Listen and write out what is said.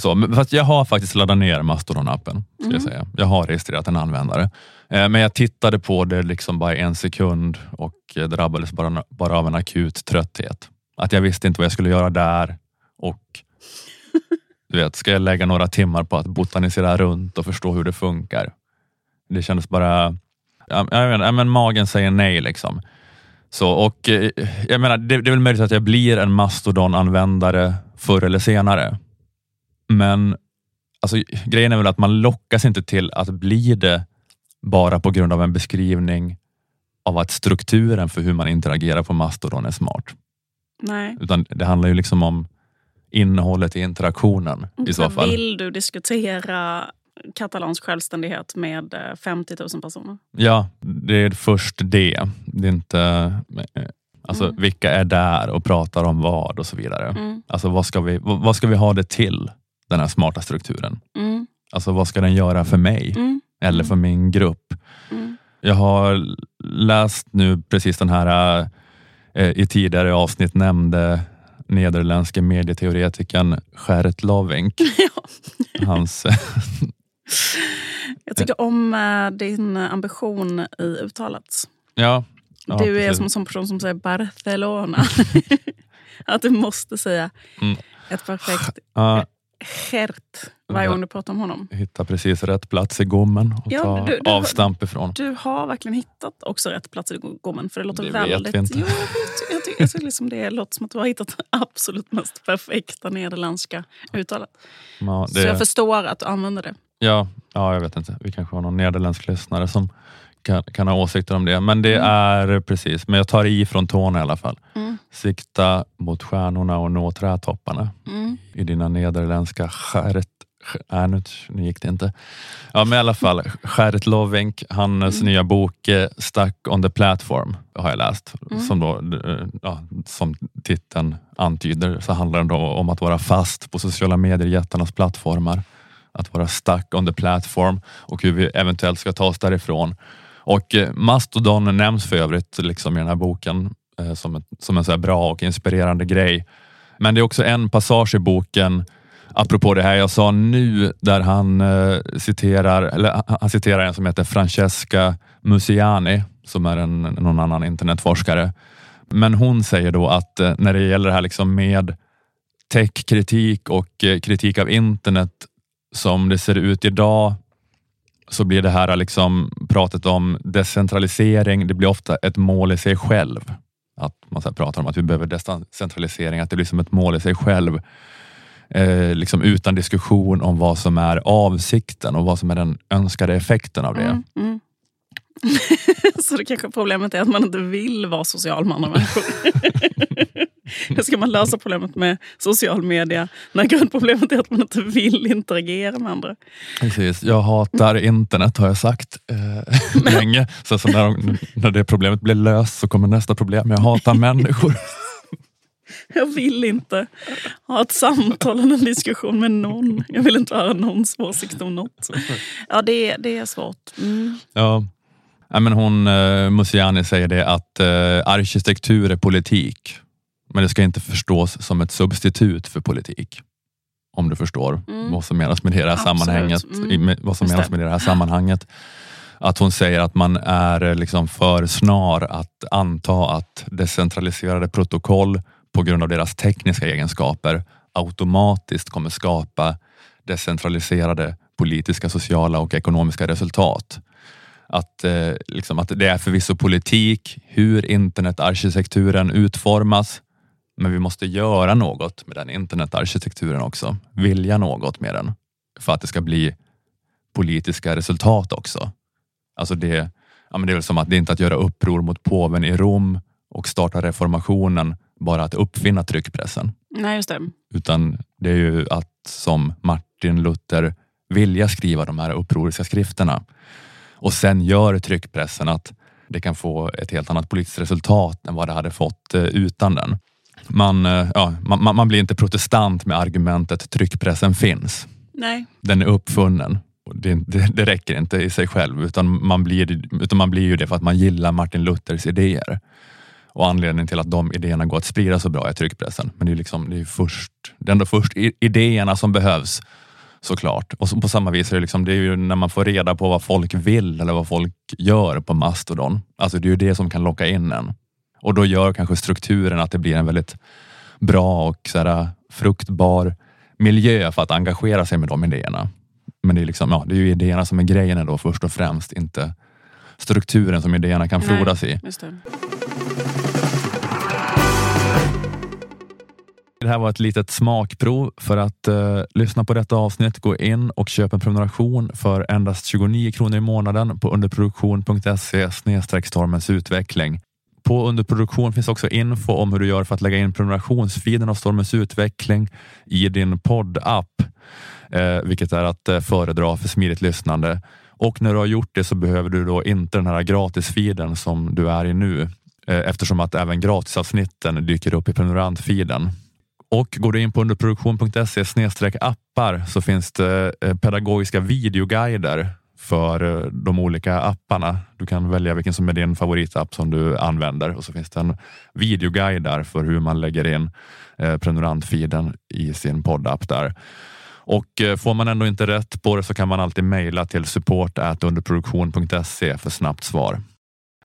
Så, men fast jag har faktiskt laddat ner Mastodon-appen. Mm. jag, säga. jag har registrerat en användare. Eh, Men jag tittade på det liksom bara en sekund och drabbades bara, bara av en akut trötthet. Att jag visste inte vad jag skulle göra där och du vet, ska jag lägga några timmar på att botanisera runt och förstå hur det funkar? Det kändes bara, ja, jag vet, inte, ja, men magen säger nej liksom. Så, och eh, jag menar, det, det är väl möjligt att jag blir en Mastodon-användare förr eller senare. Men alltså, grejen är väl att man lockas inte till att bli det bara på grund av en beskrivning av att strukturen för hur man interagerar på Mastodon är smart. Nej. Utan det handlar ju liksom om innehållet i interaktionen i så fall. Vill du diskutera katalansk självständighet med eh, 50 000 personer? Ja, det är först det. Det är inte eh, alltså, Mm. vilka är där och pratar om vad och så vidare. Mm. Alltså, vad, ska vi, vad ska vi ha det till, den här smarta strukturen? Mm. Alltså, vad ska den göra för mig Mm. eller för min grupp? Mm. Jag har läst nu precis den här eh, i tidigare avsnitt nämnde nederländske medieteoretikern Gerrit Lovink. Ja. Hans, Jag tycker om eh, din ambition i uttalet. ja, ja, du är precis. som en sån person som säger Barcelona. att du måste säga Mm. ett perfekt Ja, Gert varje gång du pratar om honom. hitta precis rätt plats i gommen och Ja, ta du- du- avstamp ifrån. Du har verkligen hittat också rätt plats i gommen. För det låter Det vet väldigt... vi inte. Jo, jag, vet, tycker, jag tycker liksom det låter som att du har hittat det absolut mest perfekta nederländska uttalet. Ja, Så jag det, förstår att du använder det. ja, ja, jag vet inte. Vi kanske har någon nederländsk lyssnare som kan, kan ha åsikter om det. Men det Mm. är precis, men jag tar i från tårna i alla fall. Mm. Sikta mot stjärnorna och nå trädtopparna. Mm. i dina nederländska skäret Äh, nu, nu gick det inte. Ja, men i alla fall, Gerrit Lovink, hans Mm. nya bok eh, Stuck on the platform har jag läst. Mm. Som, då, eh, ja, som titeln antyder så handlar då om att vara fast på sociala medier-jättarnas plattformar. Att vara stuck on the platform och hur vi eventuellt ska ta oss därifrån. Och eh, Mastodon nämns för övrigt liksom i den här boken eh, som, ett, som en så här bra och inspirerande grej. Men det är också en passage i boken apropå det här jag sa nu där han eh, citerar, eller han- han citerar en som heter Francesca Musiani som är en, någon annan internetforskare. Men hon säger då att eh, när det gäller det här liksom med techkritik och eh, kritik av internet som det ser ut idag så blir det här liksom pratet om decentralisering, det blir ofta ett mål i sig själv. Att man så pratar om att vi behöver decentralisering, att det blir som ett mål i sig själv. Eh, liksom utan diskussion om vad som är avsikten och vad som är den önskade effekten av det. Mm. Mm. Så det kanske problemet är att man inte vill vara social med andra människor. Hur ska man lösa problemet med social media när grundproblemet är att man inte vill interagera med andra? Precis. Jag hatar internet har jag sagt eh, länge. Så, så när, de- när det problemet blir löst så kommer nästa problem. Jag hatar människor. Jag vill inte ha ett samtal eller en diskussion med någon. Jag vill inte höra någons åsikt om något. Ja, det, är- det är svårt. Mm. Ja. Ja, men hon, eh, Musiani säger det att eh, arkitektur är politik. Men det ska inte förstås som ett substitut för politik. Om du förstår Mm. vad som menas med det här Absolut. sammanhanget. Mm. Vad som menas med det här sammanhanget. Att hon säger att man är eh, liksom för snar att anta att decentraliserade protokoll på grund av deras tekniska egenskaper automatiskt kommer skapa decentraliserade politiska, sociala och ekonomiska resultat. Att, eh, liksom, att det är förvisso politik hur internetarkitekturen utformas men vi måste göra något med den internetarkitekturen också. Vilja något med den för att det ska bli politiska resultat också. Alltså det, ja men det är väl som att det är inte att göra uppror mot påven i Rom och starta reformationen bara att uppfinna tryckpressen. Nej, just det. Utan det är ju att som Martin Luther vilja skriva de här upproriska skrifterna. Och sen gör tryckpressen att det kan få ett helt annat politiskt resultat än vad det hade fått eh, utan den. Man, eh, ja, man, man- blir inte protestant med argumentet tryckpressen finns. Nej. Den är uppfunnen. Det, det, det räcker inte i sig själv utan man, blir, utan man blir ju det för att man gillar Martin Luthers idéer. och anledningen till att de idéerna går att sprida så bra är tryckpressen. Men det är, liksom, det är, först, det är ändå först idéerna som behövs såklart. Och på samma vis är det, liksom, det är ju när man får reda på vad folk vill eller vad folk gör på Mastodon. Alltså det är ju det som kan locka in en. Och då gör kanske strukturen att det blir en väldigt bra och så här, fruktbar miljö för att engagera sig med de idéerna. Men det är, liksom, ja, det är ju idéerna som är grejen ändå först och främst, inte strukturen som idéerna kan frodas i. Det här var ett litet smakprov. För att uh, lyssna på detta avsnitt, gå in och köp en prenumeration för endast 29 kronor i månaden på underproduktion.se stormens utveckling. På underproduktion finns också info om hur du gör för att lägga in prenumerationsfiden av Stormens utveckling i din poddapp, eh, vilket är att eh, föredra för smidigt lyssnande. Och när du har gjort det så behöver du då inte den här gratisfiden som du är i nu eh, eftersom att även gratisavsnitten dyker upp i prenumerantfiden. Och går du in på underproduktion.se appar så finns det eh, pedagogiska videoguider för eh, de olika apparna. Du kan välja vilken som är din favoritapp som du använder och så finns det en videoguide där för hur man lägger in eh, prenumerantfiden i sin poddapp där. Och eh, får man ändå inte rätt på det så kan man alltid mejla till support underproduktion.se för snabbt svar.